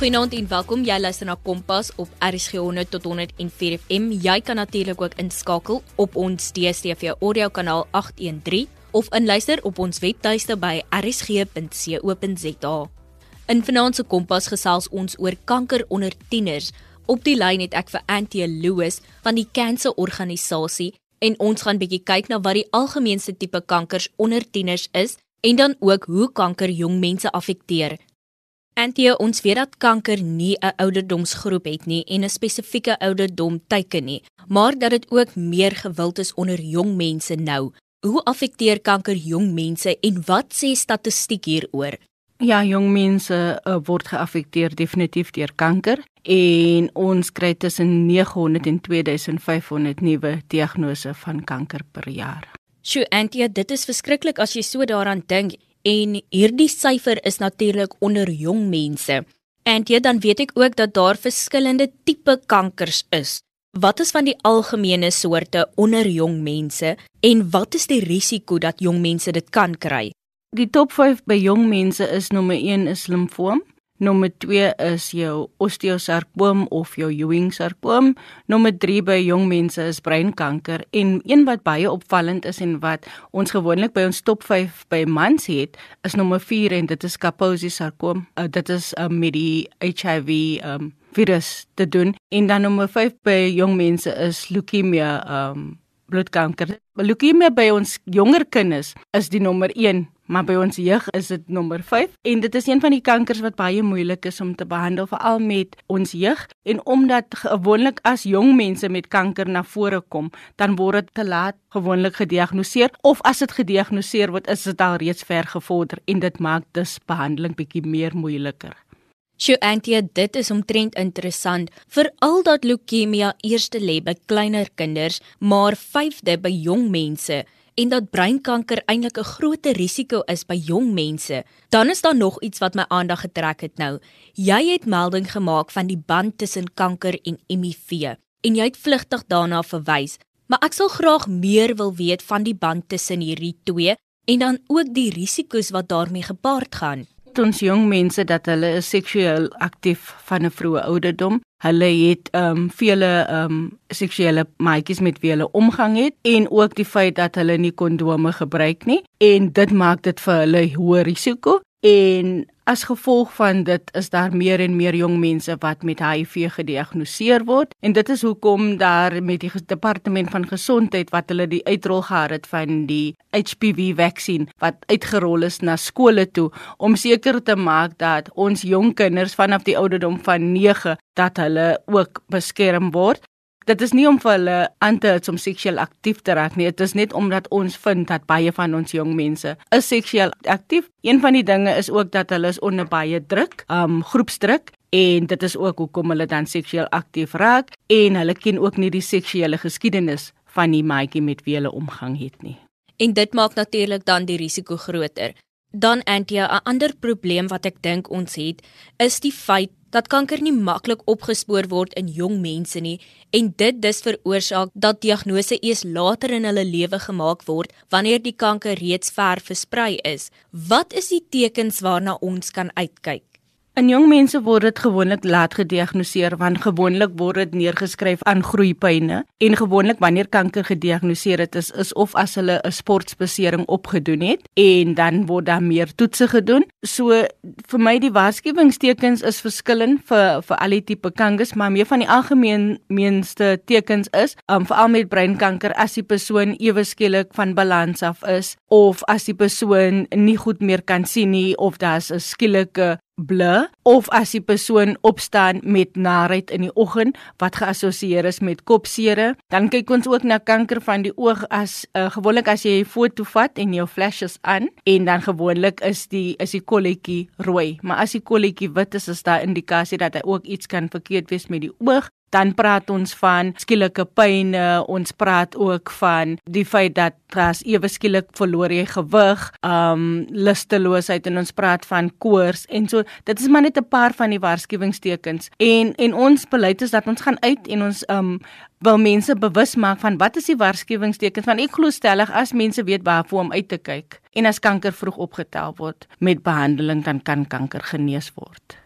Goeienaand en welkom. Jy luister na Kompas op RSG 100 tot 104 FM. Jy kan natuurlik ook inskakel op ons DStv audio kanaal 813 of inluister op ons webtuiste by rsg.co.za. In vanaand se Kompas gesels ons oor kanker onder tieners. Op die lyn het ek vir Antie Louis van die Cancer Organisasie en ons gaan bietjie kyk na wat die algemeenste tipe kankers onder tieners is en dan ook hoe kanker jong mense affekteer. Antie, ons weet dat kanker nie 'n ouderdomsgroep het nie en 'n spesifieke ouderdom teiken nie, maar dat dit ook meer gewild is onder jong mense nou. Hoe affekteer kanker jong mense en wat sê statistiek hieroor? Ja, jong mense uh, word geaffekteer definitief deur kanker en ons kry tussen 900 en 2500 nuwe diagnose van kanker per jaar. Sjoe, Antie, dit is verskriklik as jy so daaraan dink en hierdie syfer is natuurlik onder jong mense. En jy dan weet ek ook dat daar verskillende tipe kankers is. Wat is van die algemene soorte onder jong mense en wat is die risiko dat jong mense dit kan kry? Die top 5 by jong mense is nommer 1 is limfoom, Nommer 2 is jou osteosarkoom of jou Ewing sarkoom. Nommer 3 by jong mense is breinkanker en een wat baie opvallend is en wat ons gewoonlik by ons top 5 by mans het, is nommer 4 en dit is Kaposi sarkoom. Uh, dit is uh, met die HIV um, virus te doen. En dan nommer 5 by jong mense is leukemia um, bloedkanker. Leukemia by ons jonger kinders is die nommer 1 maar by ons jeug is dit nommer 5 en dit is een van die kankers wat baie moeilik is om te behandel veral met ons jeug. En omdat gewoonlik as jong mense met kanker na vore kom dan word dit te laat gewoonlik gediagnoseer. Of as dit gediagnoseer word is dit al reeds ver gevorder en dit maak dus behandeling bietjie meer moeiliker. Sjoe Antie, dit is omtrent interessant. Veral dat leukemia eerste lê by kleiner kinders, maar vyfde by jong mense en dat breinkanker eintlik 'n groot risiko is by jong mense, dan is daar nog iets wat my aandag getrek het nou. Jy het melding gemaak van die band tussen kanker en HIV en jy het vlugtig daarna verwys, maar ek sal graag meer wil weet van die band tussen hierdie twee en dan ook die risiko's wat daarmee gepaard gaan ons jong mense dat hulle is seksueel aktief van 'n vroeë ouderdom. Hulle het ehm um, vele ehm um, seksuele maatjies met wie hulle omgang het en ook die feit dat hulle nie kondome gebruik nie en dit maak dit vir hulle hoë risiko en as gevolg van dit is daar meer en meer jong mense wat met HIV gediagnoseer word. En dit is hoekom daar met die departement van gesondheid wat hulle die uitrol gehad het van die HPV vaksin wat uitgerol is na skole toe om seker te maak dat ons jong kinders vanaf die ouderdom van 9 dat hulle ook beskerm word Dit is nie om vir hulle aan te hou om seksueel aktief te raak nie. Dit is net omdat ons vind dat baie van ons jong mense is seksueel aktief. Een van die dinge is ook dat hulle is onder baie druk, um groepsdruk en dit is ook hoekom hulle dan seksueel aktief raak en hulle ken ook nie die seksuele geskiedenis van die maatjie met wie hulle omgang het nie. En dit maak natuurlik dan die risiko groter. Dan Antia, 'n ander probleem wat ek dink ons het, is die feit dat kanker nie maklik opgespoor word in jong mense nie en dit dus veroorsaak dat diagnose eers later in hulle lewe gemaak word wanneer die kanker reeds ver versprei is. Wat is die tekens waarna ons kan uitkyk? In jong mense word dit gewoonlik laat gediagnoseer want gewoonlik word dit neergeskryf aan groeipyne en gewoonlik wanneer kanker gediagnoseer het is, is of as hulle 'n sportbesering opgedoen het en dan word daar meer toetse gedoen. So vir my die waarskuwingstekens is verskillend vir vir al die tipe kankers, maar meer van die algemeenste tekens is um, veral met breinkanker as die persoon ewe skielik van balans af is of as die persoon nie goed meer kan sien nie of daar's 'n skielike blur of as die persoon opstaan met narheid in die oggend wat geassosieer is met kopseere dan kyk ons ook na kanker van die oog as uh, gewoonlik as jy 'n foto vat en jou flashes aan en dan gewoonlik is die is die kolletjie rooi. Maar as die kolletjie wit is is daar indikasie dat hy ook iets kan verkeerd wees met die oog dan praat ons van skielike pyne, ons praat ook van die feit dat as ewe skielik verloor jy gewig, um lusteloosheid en ons praat van koors en so dit is maar net 'n paar van die waarskuwingstekens. En en ons beleid is dat ons gaan uit en ons um wil mense bewus maak van wat is die waarskuwingstekens want ek glo stellig as mense weet waarvoor om uit te kyk en as kanker vroeg opgetel word met behandeling dan kan kanker genees word.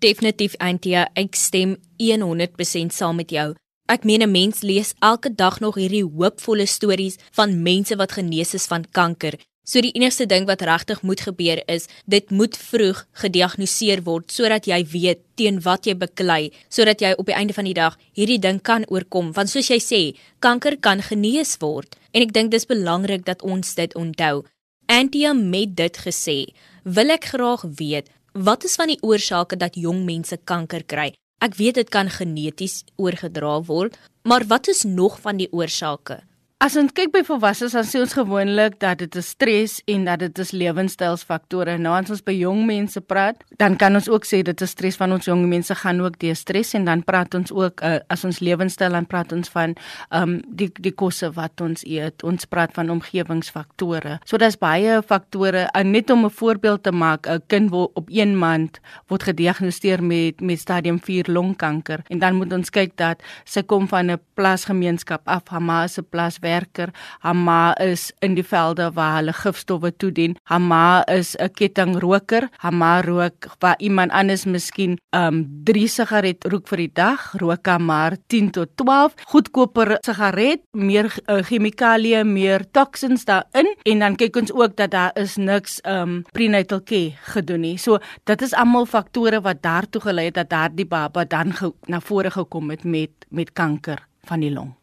Definitief Antia, ek stem 100% saam met jou. Ek meen 'n mens lees elke dag nog hierdie hoopvolle stories van mense wat genees is van kanker. So die enigste ding wat regtig moet gebeur is, dit moet vroeg gediagnoseer word sodat jy weet teen wat jy beklei, sodat jy op die einde van die dag hierdie ding kan oorkom. Want soos jy sê, kanker kan genees word en ek dink dis belangrik dat ons dit onthou. Antia met dit gesê, wil ek graag weet, wat is van die oorsake dat jong mense kanker kry? Ek weet dit kan geneties oorgedra word, maar wat is nog van die oorsake? As ons kyk by volwassenes dan sê ons gewoonlik dat dit is stres en dat dit is lewenstylsfaktore. Nou as ons by jong mense praat, dan kan ons ook sê dit is stres van ons jong mense gaan ook die stres en dan praat ons ook uh, as ons lewenstyl dan praat ons van um, die die kosse wat ons eet. Ons praat van omgewingsfaktore. So daar's baie faktore. Uh, net om 'n voorbeeld te maak, 'n kind word op 1 maand word gediagnoseer met met stadium 4 longkanker en dan moet ons kyk dat sy kom van 'n plasgemeenskap af, Hamas se plas werker. Hama is in die velde waar hulle gifstowwe toedien. Hama is 'n kettingroker. Hama rook waar iemand anders miskien um 3 sigaret rook vir die dag, rook hy maar 10 tot 12 goedkoper sigaret, meer uh, chemikalieë, meer toksins daarin en dan kyk ons ook dat daar is niks um prenatal care gedoen nie. So dit is almal faktore wat daartoe gelei het dat daardie baba dan na vore gekom het met met kanker van die long.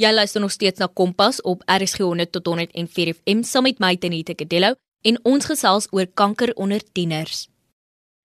Jy luister nog steeds na Kompas op RSG 100 tot 104 FM saam met my Tenita Kadello en ons gesels oor kanker onder tieners.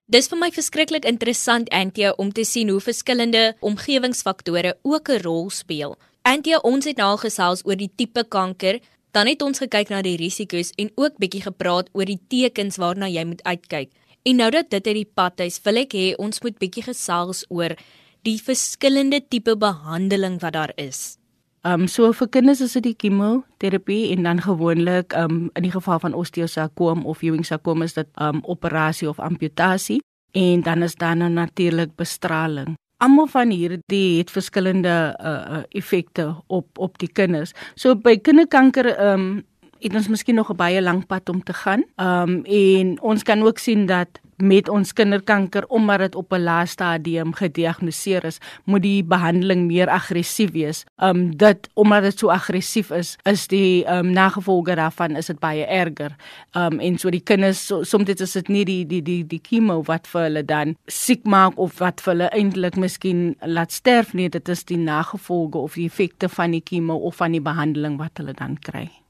Dis vir my verskriklik interessant Antia om te sien hoe verskillende omgewingsfaktore ook 'n rol speel. Antia, ons het nou gesels oor die tipe kanker, dan het ons gekyk na die risiko's en ook bietjie gepraat oor die tekens waarna jy moet uitkyk. En nou dat dit uit die pad is, wil ek hê ons moet bietjie gesels oor die verskillende tipe behandeling wat daar is. Ehm um, so vir kinders is dit die chemoterapie en dan gewoonlik ehm um, in die geval van osteosarkoom of Ewing sarkoom is dit ehm um, operasie of amputasie en dan is daar nou natuurlik bestraling. Almal van hierdie het verskillende uh, uh effekte op op die kinders. So by kinderkanker ehm um, het ons miskien nog 'n baie lank pad om te gaan. Ehm um, en ons kan ook sien dat met ons kinderkanker omdat dit op 'n lae stadium gediagnoseer is, moet die behandeling meer aggressief wees. Um dit omdat dit so aggressief is, is die um nagevolge daarvan is dit baie erger. Um en so die kinders so, soms is dit nie die die die die chemo wat vir hulle dan siek maak of wat vir hulle eintlik miskien laat sterf nie, dit is die nagevolge of die effekte van die chemo of van die behandeling wat hulle dan kry.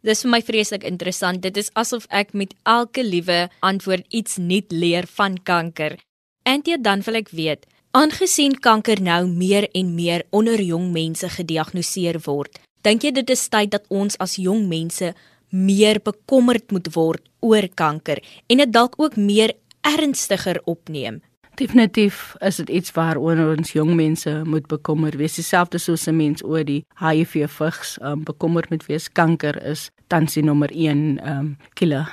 Dis vir my vreeslik interessant. Dit is asof ek met elke liewe antwoord iets nuut leer van kanker. Antie, dan wil ek weet, aangesien kanker nou meer en meer onder jong mense gediagnoseer word, dink jy dit is tyd dat ons as jong mense meer bekommerd moet word oor kanker en dit dalk ook meer ernstiger opneem? Definitief is dit iets waaroor ons jong mense moet bekommer wees. Dieselfde soos 'n mens oor die HIV vigs um, bekommerd moet wees. Kanker is tans die nommer 1 um ehm, killer.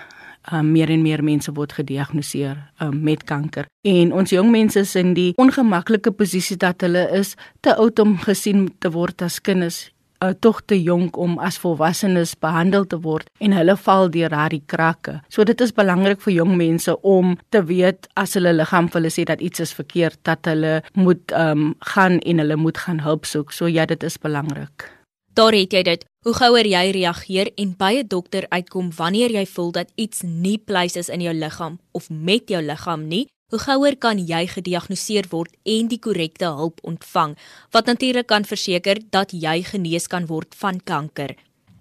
Um, meer en meer mense word gediagnoseer um, met kanker. En ons jong mense is in die ongemaklike posisie dat hulle is te oud om gesien te word as kinders uh, tog te jonk om as volwassenes behandel te word en hulle val deur daardie krakke. So dit is belangrik vir jong mense om te weet as hulle liggaam vir hulle sê dat iets is verkeerd dat hulle moet um, gaan en hulle moet gaan hulp soek. So ja, dit is belangrik. Daar het jy dit. Hoe gouer jy reageer en by 'n dokter uitkom wanneer jy voel dat iets nie pleis is in jou liggaam of met jou liggaam nie, Hoe gouer kan jy gediagnoseer word en die korrekte hulp ontvang wat natuurlik kan verseker dat jy genees kan word van kanker.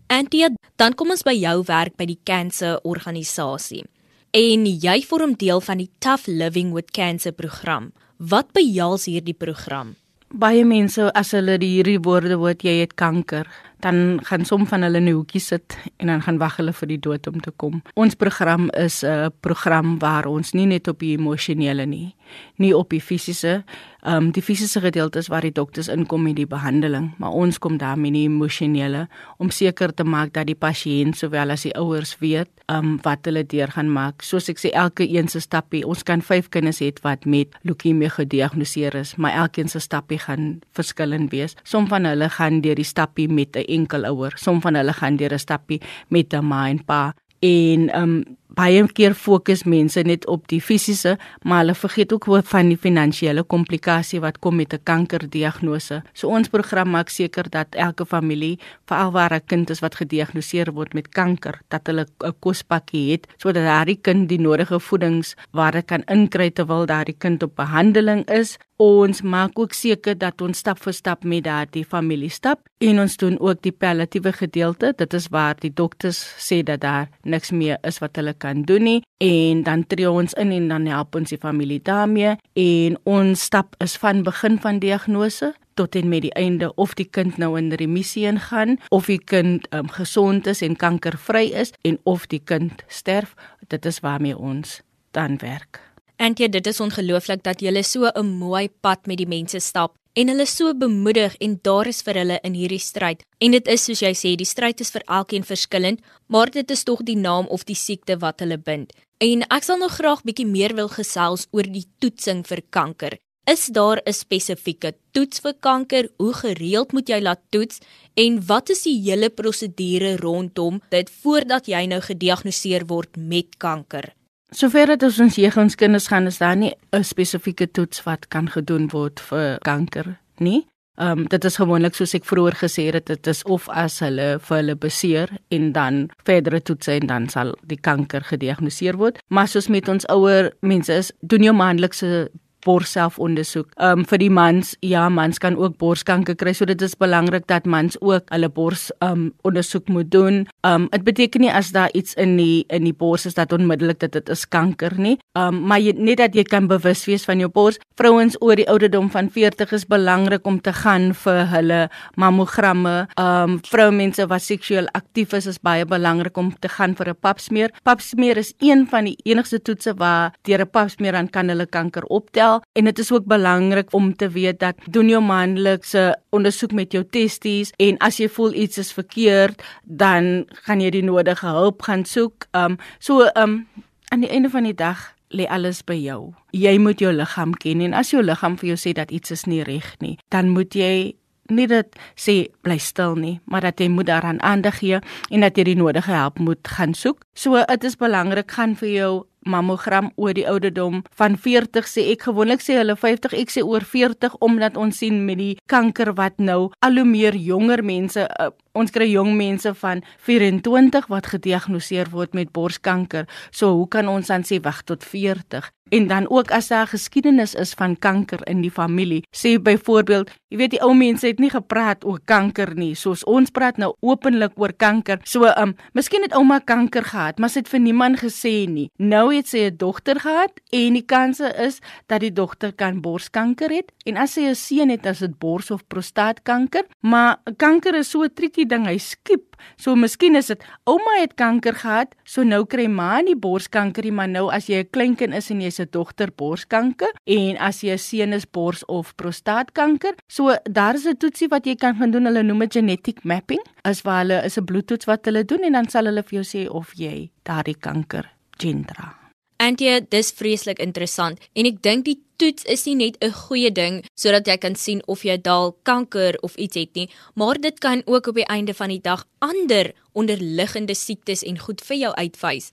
Antia, dan kom ons by jou werk by die Cancer organisasie. En jy vorm deel van die Tough Living with Cancer program. Wat behels hierdie program? Baie mense as hulle hierdie woorde hoor jy het kanker, dan gaan som van hulle in 'n hoekie sit en dan gaan wag hulle vir die dood om te kom. Ons program is 'n program waar ons nie net op die emosionele nie, nie op die fisiese, ehm um, die fisiese gedeeltes waar die dokters inkom met die behandeling, maar ons kom daar met die emosionele om seker te maak dat die pasiënt sowel as die ouers weet ehm um, wat hulle deur gaan maak. Soos ek sê elke een se stappie, ons kan 5 kinders hê wat met leukemie gediagnoseer is, maar elkeen se stappie gaan verskillend wees. Som van hulle gaan deur die stappie met 'n enkel ouer. Som van hulle gaan deur 'n stappie met 'n ma en pa en um, baie keer fokus mense net op die fisiese, maar hulle vergeet ook van die finansiële komplikasie wat kom met 'n kankerdiagnose. So ons program maak seker dat elke familie, veral waar 'n kind is wat gediagnoseer word met kanker, dat hulle 'n kospakkie het sodat daardie kind die nodige voedingsware kan inkry terwyl daardie kind op behandeling is Ons maak ook seker dat ons stap vir stap met daardie familie stap en ons doen ook die palliatiewe gedeelte. Dit is waar die dokters sê dat daar niks meer is wat hulle kan doen nie en dan tree ons in en dan help ons die familie daarmee en ons stap is van begin van diagnose tot en met die einde of die kind nou in remissie ingaan of die kind um, gesond is en kankervry is en of die kind sterf. Dit is waarmee ons dan werk. Antjie, dit is ongelooflik dat jy so 'n mooi pad met die mense stap en hulle so bemoedig en daar is vir hulle in hierdie stryd. En dit is soos jy sê, die stryd is vir elkeen verskillend, maar dit is tog die naam of die siekte wat hulle bind. En ek sal nog graag bietjie meer wil gesels oor die toetsing vir kanker. Is daar 'n spesifieke toets vir kanker? Hoe gereeld moet jy laat toets? En wat is die hele prosedure rondom dit voordat jy nou gediagnoseer word met kanker? Sover dit ons jeug ons kinders gaan is daar nie 'n spesifieke toets wat kan gedoen word vir kanker nie. Ehm um, dit is gewoonlik soos ek vroeër gesê het dit is of as hulle vir hulle beseer en dan verdere toetse en dan sal die kanker gediagnoseer word. Maar soos met ons ouer mense is doen jou maandelikse borsselfondersoek. Ehm um, vir die mans, ja, mans kan ook borskanker kry, so dit is belangrik dat mans ook hulle bors ehm um, ondersoek moet doen. Ehm um, dit beteken nie as daar iets in die in die bors is dat onmiddellik dit dit is kanker nie. Ehm um, maar jy net dat jy kan bewus wees van jou bors. Vrouens oor die ouderdom van 40 is belangrik om te gaan vir hulle mammogramme. Ehm um, vroumense wat seksueel aktief is is baie belangrik om te gaan vir 'n papsmeer. Papsmeer is een van die enigste toetse waar deur 'n papsmeer dan kan hulle kanker optel en dit is ook belangrik om te weet dat doen jou maandelikse ondersoek met jou testies en as jy voel iets is verkeerd, dan gaan jy die nodige hulp gaan soek. Um so um aan die einde van die dag lê alles by jou. Jy moet jou liggaam ken en as jou liggaam vir jou sê dat iets is nie reg nie, dan moet jy nie dit sê bly stil nie, maar dat jy moet daaraan aandag gee en dat jy die nodige hulp moet gaan soek. So dit is belangrik gaan vir jou mammogram oor die ouderdom van 40 sê ek gewoonlik sê hulle 50 ek sê oor 40 omdat ons sien met die kanker wat nou al hoe meer jonger mense uh, ons kry jong mense van 24 wat gediagnoseer word met borskanker so hoe kan ons dan sê wag tot 40 En dan ook as daar geskiedenis is van kanker in die familie. Sê byvoorbeeld, jy weet die ou mense het nie gepraat oor kanker nie, soos ons praat nou openlik oor kanker. So, um, miskien het ouma kanker gehad, maar sy het vir niemand gesê nie. Nou het sy 'n dogter gehad en die kanse is dat die dogter kan borskanker het en as sy 'n seun het, as dit bors of prostaatkanker, maar kanker is so 'n triekie ding, hy skiep So miskien is dit ouma het kanker gehad, so nou kry ma nie borskanker nie, maar nou as jy 'n kleinkind is en jy's 'n dogter borskanker en as jy 'n seun is bors of prostaatkanker, so daar is 'n toetsie wat jy kan gaan doen. Hulle noem dit genetic mapping. As waar hulle is 'n bloedtoets wat hulle doen en dan sal hulle vir jou sê of jy daardie kanker gendra. Antjie, dis vreeslik interessant en ek dink die toets is nie net 'n goeie ding sodat jy kan sien of jy dalk kanker of iets het nie, maar dit kan ook op die einde van die dag ander onderliggende siektes en goed vir jou uitwys.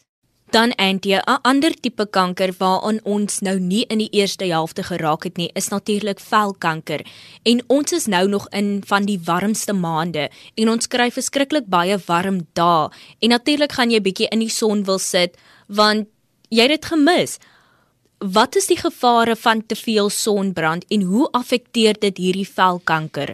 Dan Antjie, 'n ander tipe kanker waaraan ons nou nie in die eerste helfte geraak het nie, is natuurlik velkanker. En ons is nou nog in van die warmste maande en ons kry verskriklik baie warm dae. En natuurlik gaan jy bietjie in die son wil sit want jy het dit gemis. Wat is die gevare van te veel sonbrand en hoe affekteer dit hierdie velkanker?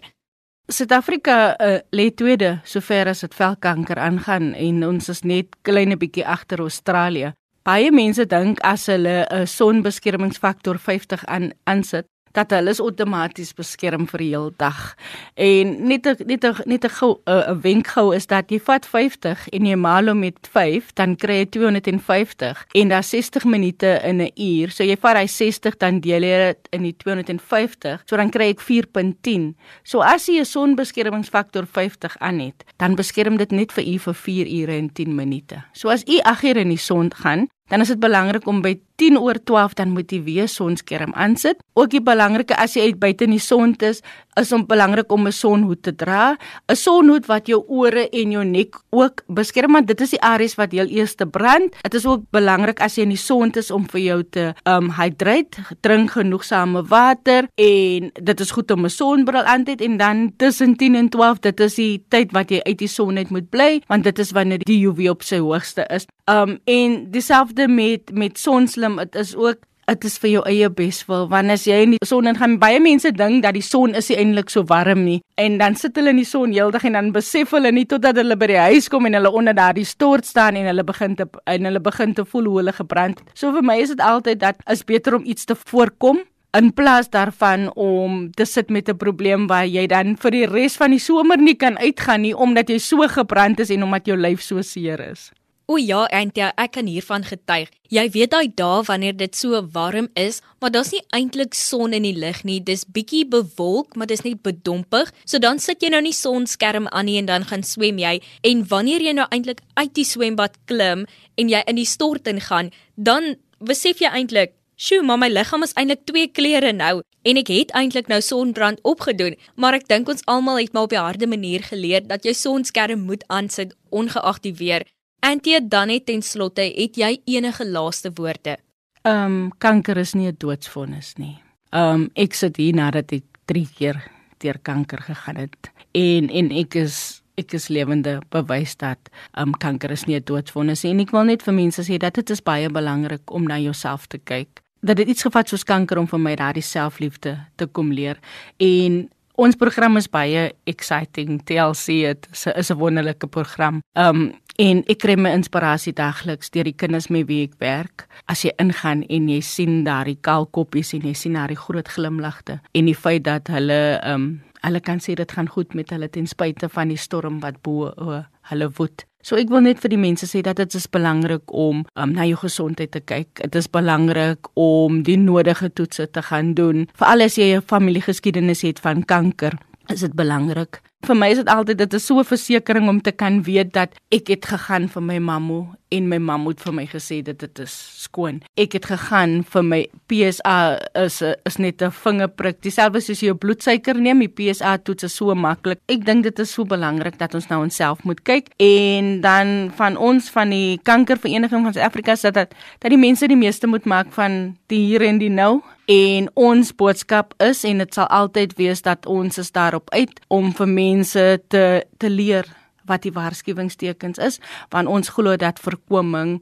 Suid-Afrika uh, lê tweede sover as dit velkanker aangaan en ons is net klein bietjie agter Australië. Baie mense dink as hulle 'n sonbeskermingsfaktor 50 aan aansit, dat hulle is outomaties beskerm vir die hele dag. En net a, net a, net 'n 'n wenk gou is dat jy vat 50 en jy maal hom met 5, dan kry jy 250 en daar 60 minute in 'n uur. So jy vat hy 60 dan deel jy dit in die 250, so dan kry ek 4.10. So as jy 'n sonbeskermingsfaktor 50 aan het, dan beskerm dit net vir u vir 4 ure en 10 minute. So as u 8 ure in die son gaan, dan is dit belangrik om by 10 oor 12 dan moet jy weer sonskerm aansit. Ook die belangrike as jy uit buite in die son is, is om belangrik om 'n sonhoed te dra. 'n Sonhoed wat jou ore en jou nek ook beskerm want dit is die areas wat heel eers te brand. Dit is ook belangrik as jy in die son is om vir jou te um hydrate, drink genoegsame water en dit is goed om 'n sonbril aan te hê en dan tussen 10 en 12 dit is die tyd wat jy uit die son uit moet bly want dit is wanneer die UV op sy hoogste is. Um en dieselfde met met sonslim, dit is ook dit is vir jou eie beswil want as jy in die son ingaan baie mense dink dat die son is eintlik so warm nie en dan sit hulle in die son heeldag en dan besef hulle nie totdat hulle by die huis kom en hulle onder daardie stort staan en hulle begin te en hulle begin te voel hoe hulle gebrand. So vir my is dit altyd dat is beter om iets te voorkom in plaas daarvan om te sit met 'n probleem waar jy dan vir die res van die somer nie kan uitgaan nie omdat jy so gebrand is en omdat jou lyf so seer is. O ja, Antia, ek kan hiervan getuig. Jy weet daai dae wanneer dit so warm is, maar daar's nie eintlik son in die lug nie. Dis bietjie bewolk, maar dis net bedompig. So dan sit jy nou nie sonskerm aan nie en dan gaan swem jy. En wanneer jy nou eintlik uit die swembad klim en jy in die stort ingaan, dan besef jy eintlik Sjoe, maar my liggaam is eintlik twee kleure nou en ek het eintlik nou sonbrand opgedoen, maar ek dink ons almal het maar op die harde manier geleer dat jy sonskerm moet aansit ongeag die weer. Antie dan net ten slotte, het jy enige laaste woorde? Ehm um, kanker is nie 'n doodsvonnis nie. Ehm um, ek sit hier nadat ek 3 keer deur kanker gegaan het en en ek is ek is lewende bewys dat ehm um, kanker is nie 'n doodsvonnis nie en ek wil net vir mense sê dat dit is baie belangrik om na jouself te kyk. Dat dit iets gevat soos kanker om vir my daardie selfliefde te kom leer en Ons program is baie exciting. TLC het is 'n wonderlike program. Um en ek kry my inspirasie dagliks deur die kinders met wie ek werk. As jy ingaan en jy sien daardie kalkoppies en jy sien daardie groot glimlagte en die feit dat hulle um hulle kan sê dit gaan goed met hulle ten spyte van die storm wat bo uh, hulle woed. So ek wil net vir die mense sê dat dit is belangrik om um, na jou gesondheid te kyk. Dit is belangrik om die nodige toetse te gaan doen. Veral as jy 'n familiegeskiedenis het van kanker, is dit belangrik Vir my is dit altyd dit is so 'n versekering om te kan weet dat ek het gegaan vir my mamma en my mamma het vir my gesê dit dit is skoon. Ek het gegaan vir my PSA is is net 'n vingerprik. Dieselfde soos jy jou bloedsuiker neem, die PSA toets is so maklik. Ek dink dit is so belangrik dat ons nou onsself moet kyk en dan van ons van die kankervereniging van Suid-Afrika sê dat dat die mense die meeste moet maak van die hier en die nou en ons boodskap is en dit sal altyd wees dat ons is daarop uit om vir mense te te leer wat die waarskuwingstekens is want ons glo dat voorkoming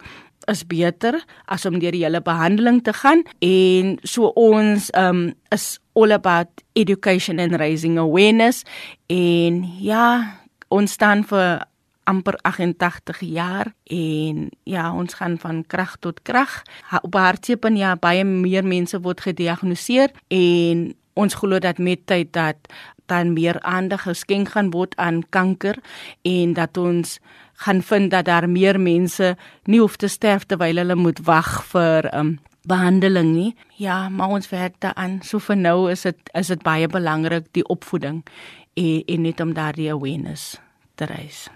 is beter as om deur die hele behandeling te gaan. En so ons um is all about education and raising awareness. En ja ons staan vir amper 88 jaar en ja, ons gaan van krag tot krag. Op hartseep en ja, baie meer mense word gediagnoseer en ons glo dat met tyd dat dan meer aandag geskenk gaan word aan kanker en dat ons gaan vind dat daar meer mense nie hoef te sterf terwyl hulle moet wag vir um, behandeling nie. Ja, maar ons werk daaraan. So vir nou is dit is dit baie belangrik die opvoeding en, en net om daardie awareness te raise.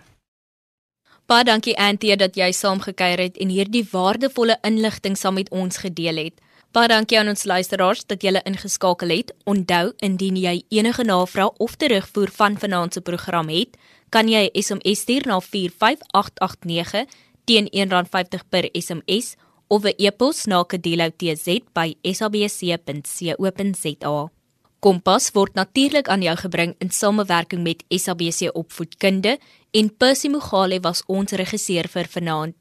Baie dankie Antie dat jy saamgekyer het en hierdie waardevolle inligting saam met ons gedeel het. Baie dankie aan ons luisteraars dat julle ingeskakel het. Onthou, indien jy enige navrae of terugvoer van vanaand se program het, kan jy 'n SMS stuur na 45889 teen R1.50 per SMS of 'n e-pos na kedeloutz@sabc.co.za. Kompas word natuurlik aan jou gebring in samewerking met SABC Opvoedkunde en Percy Mogale was ons regisseur vir vanaand.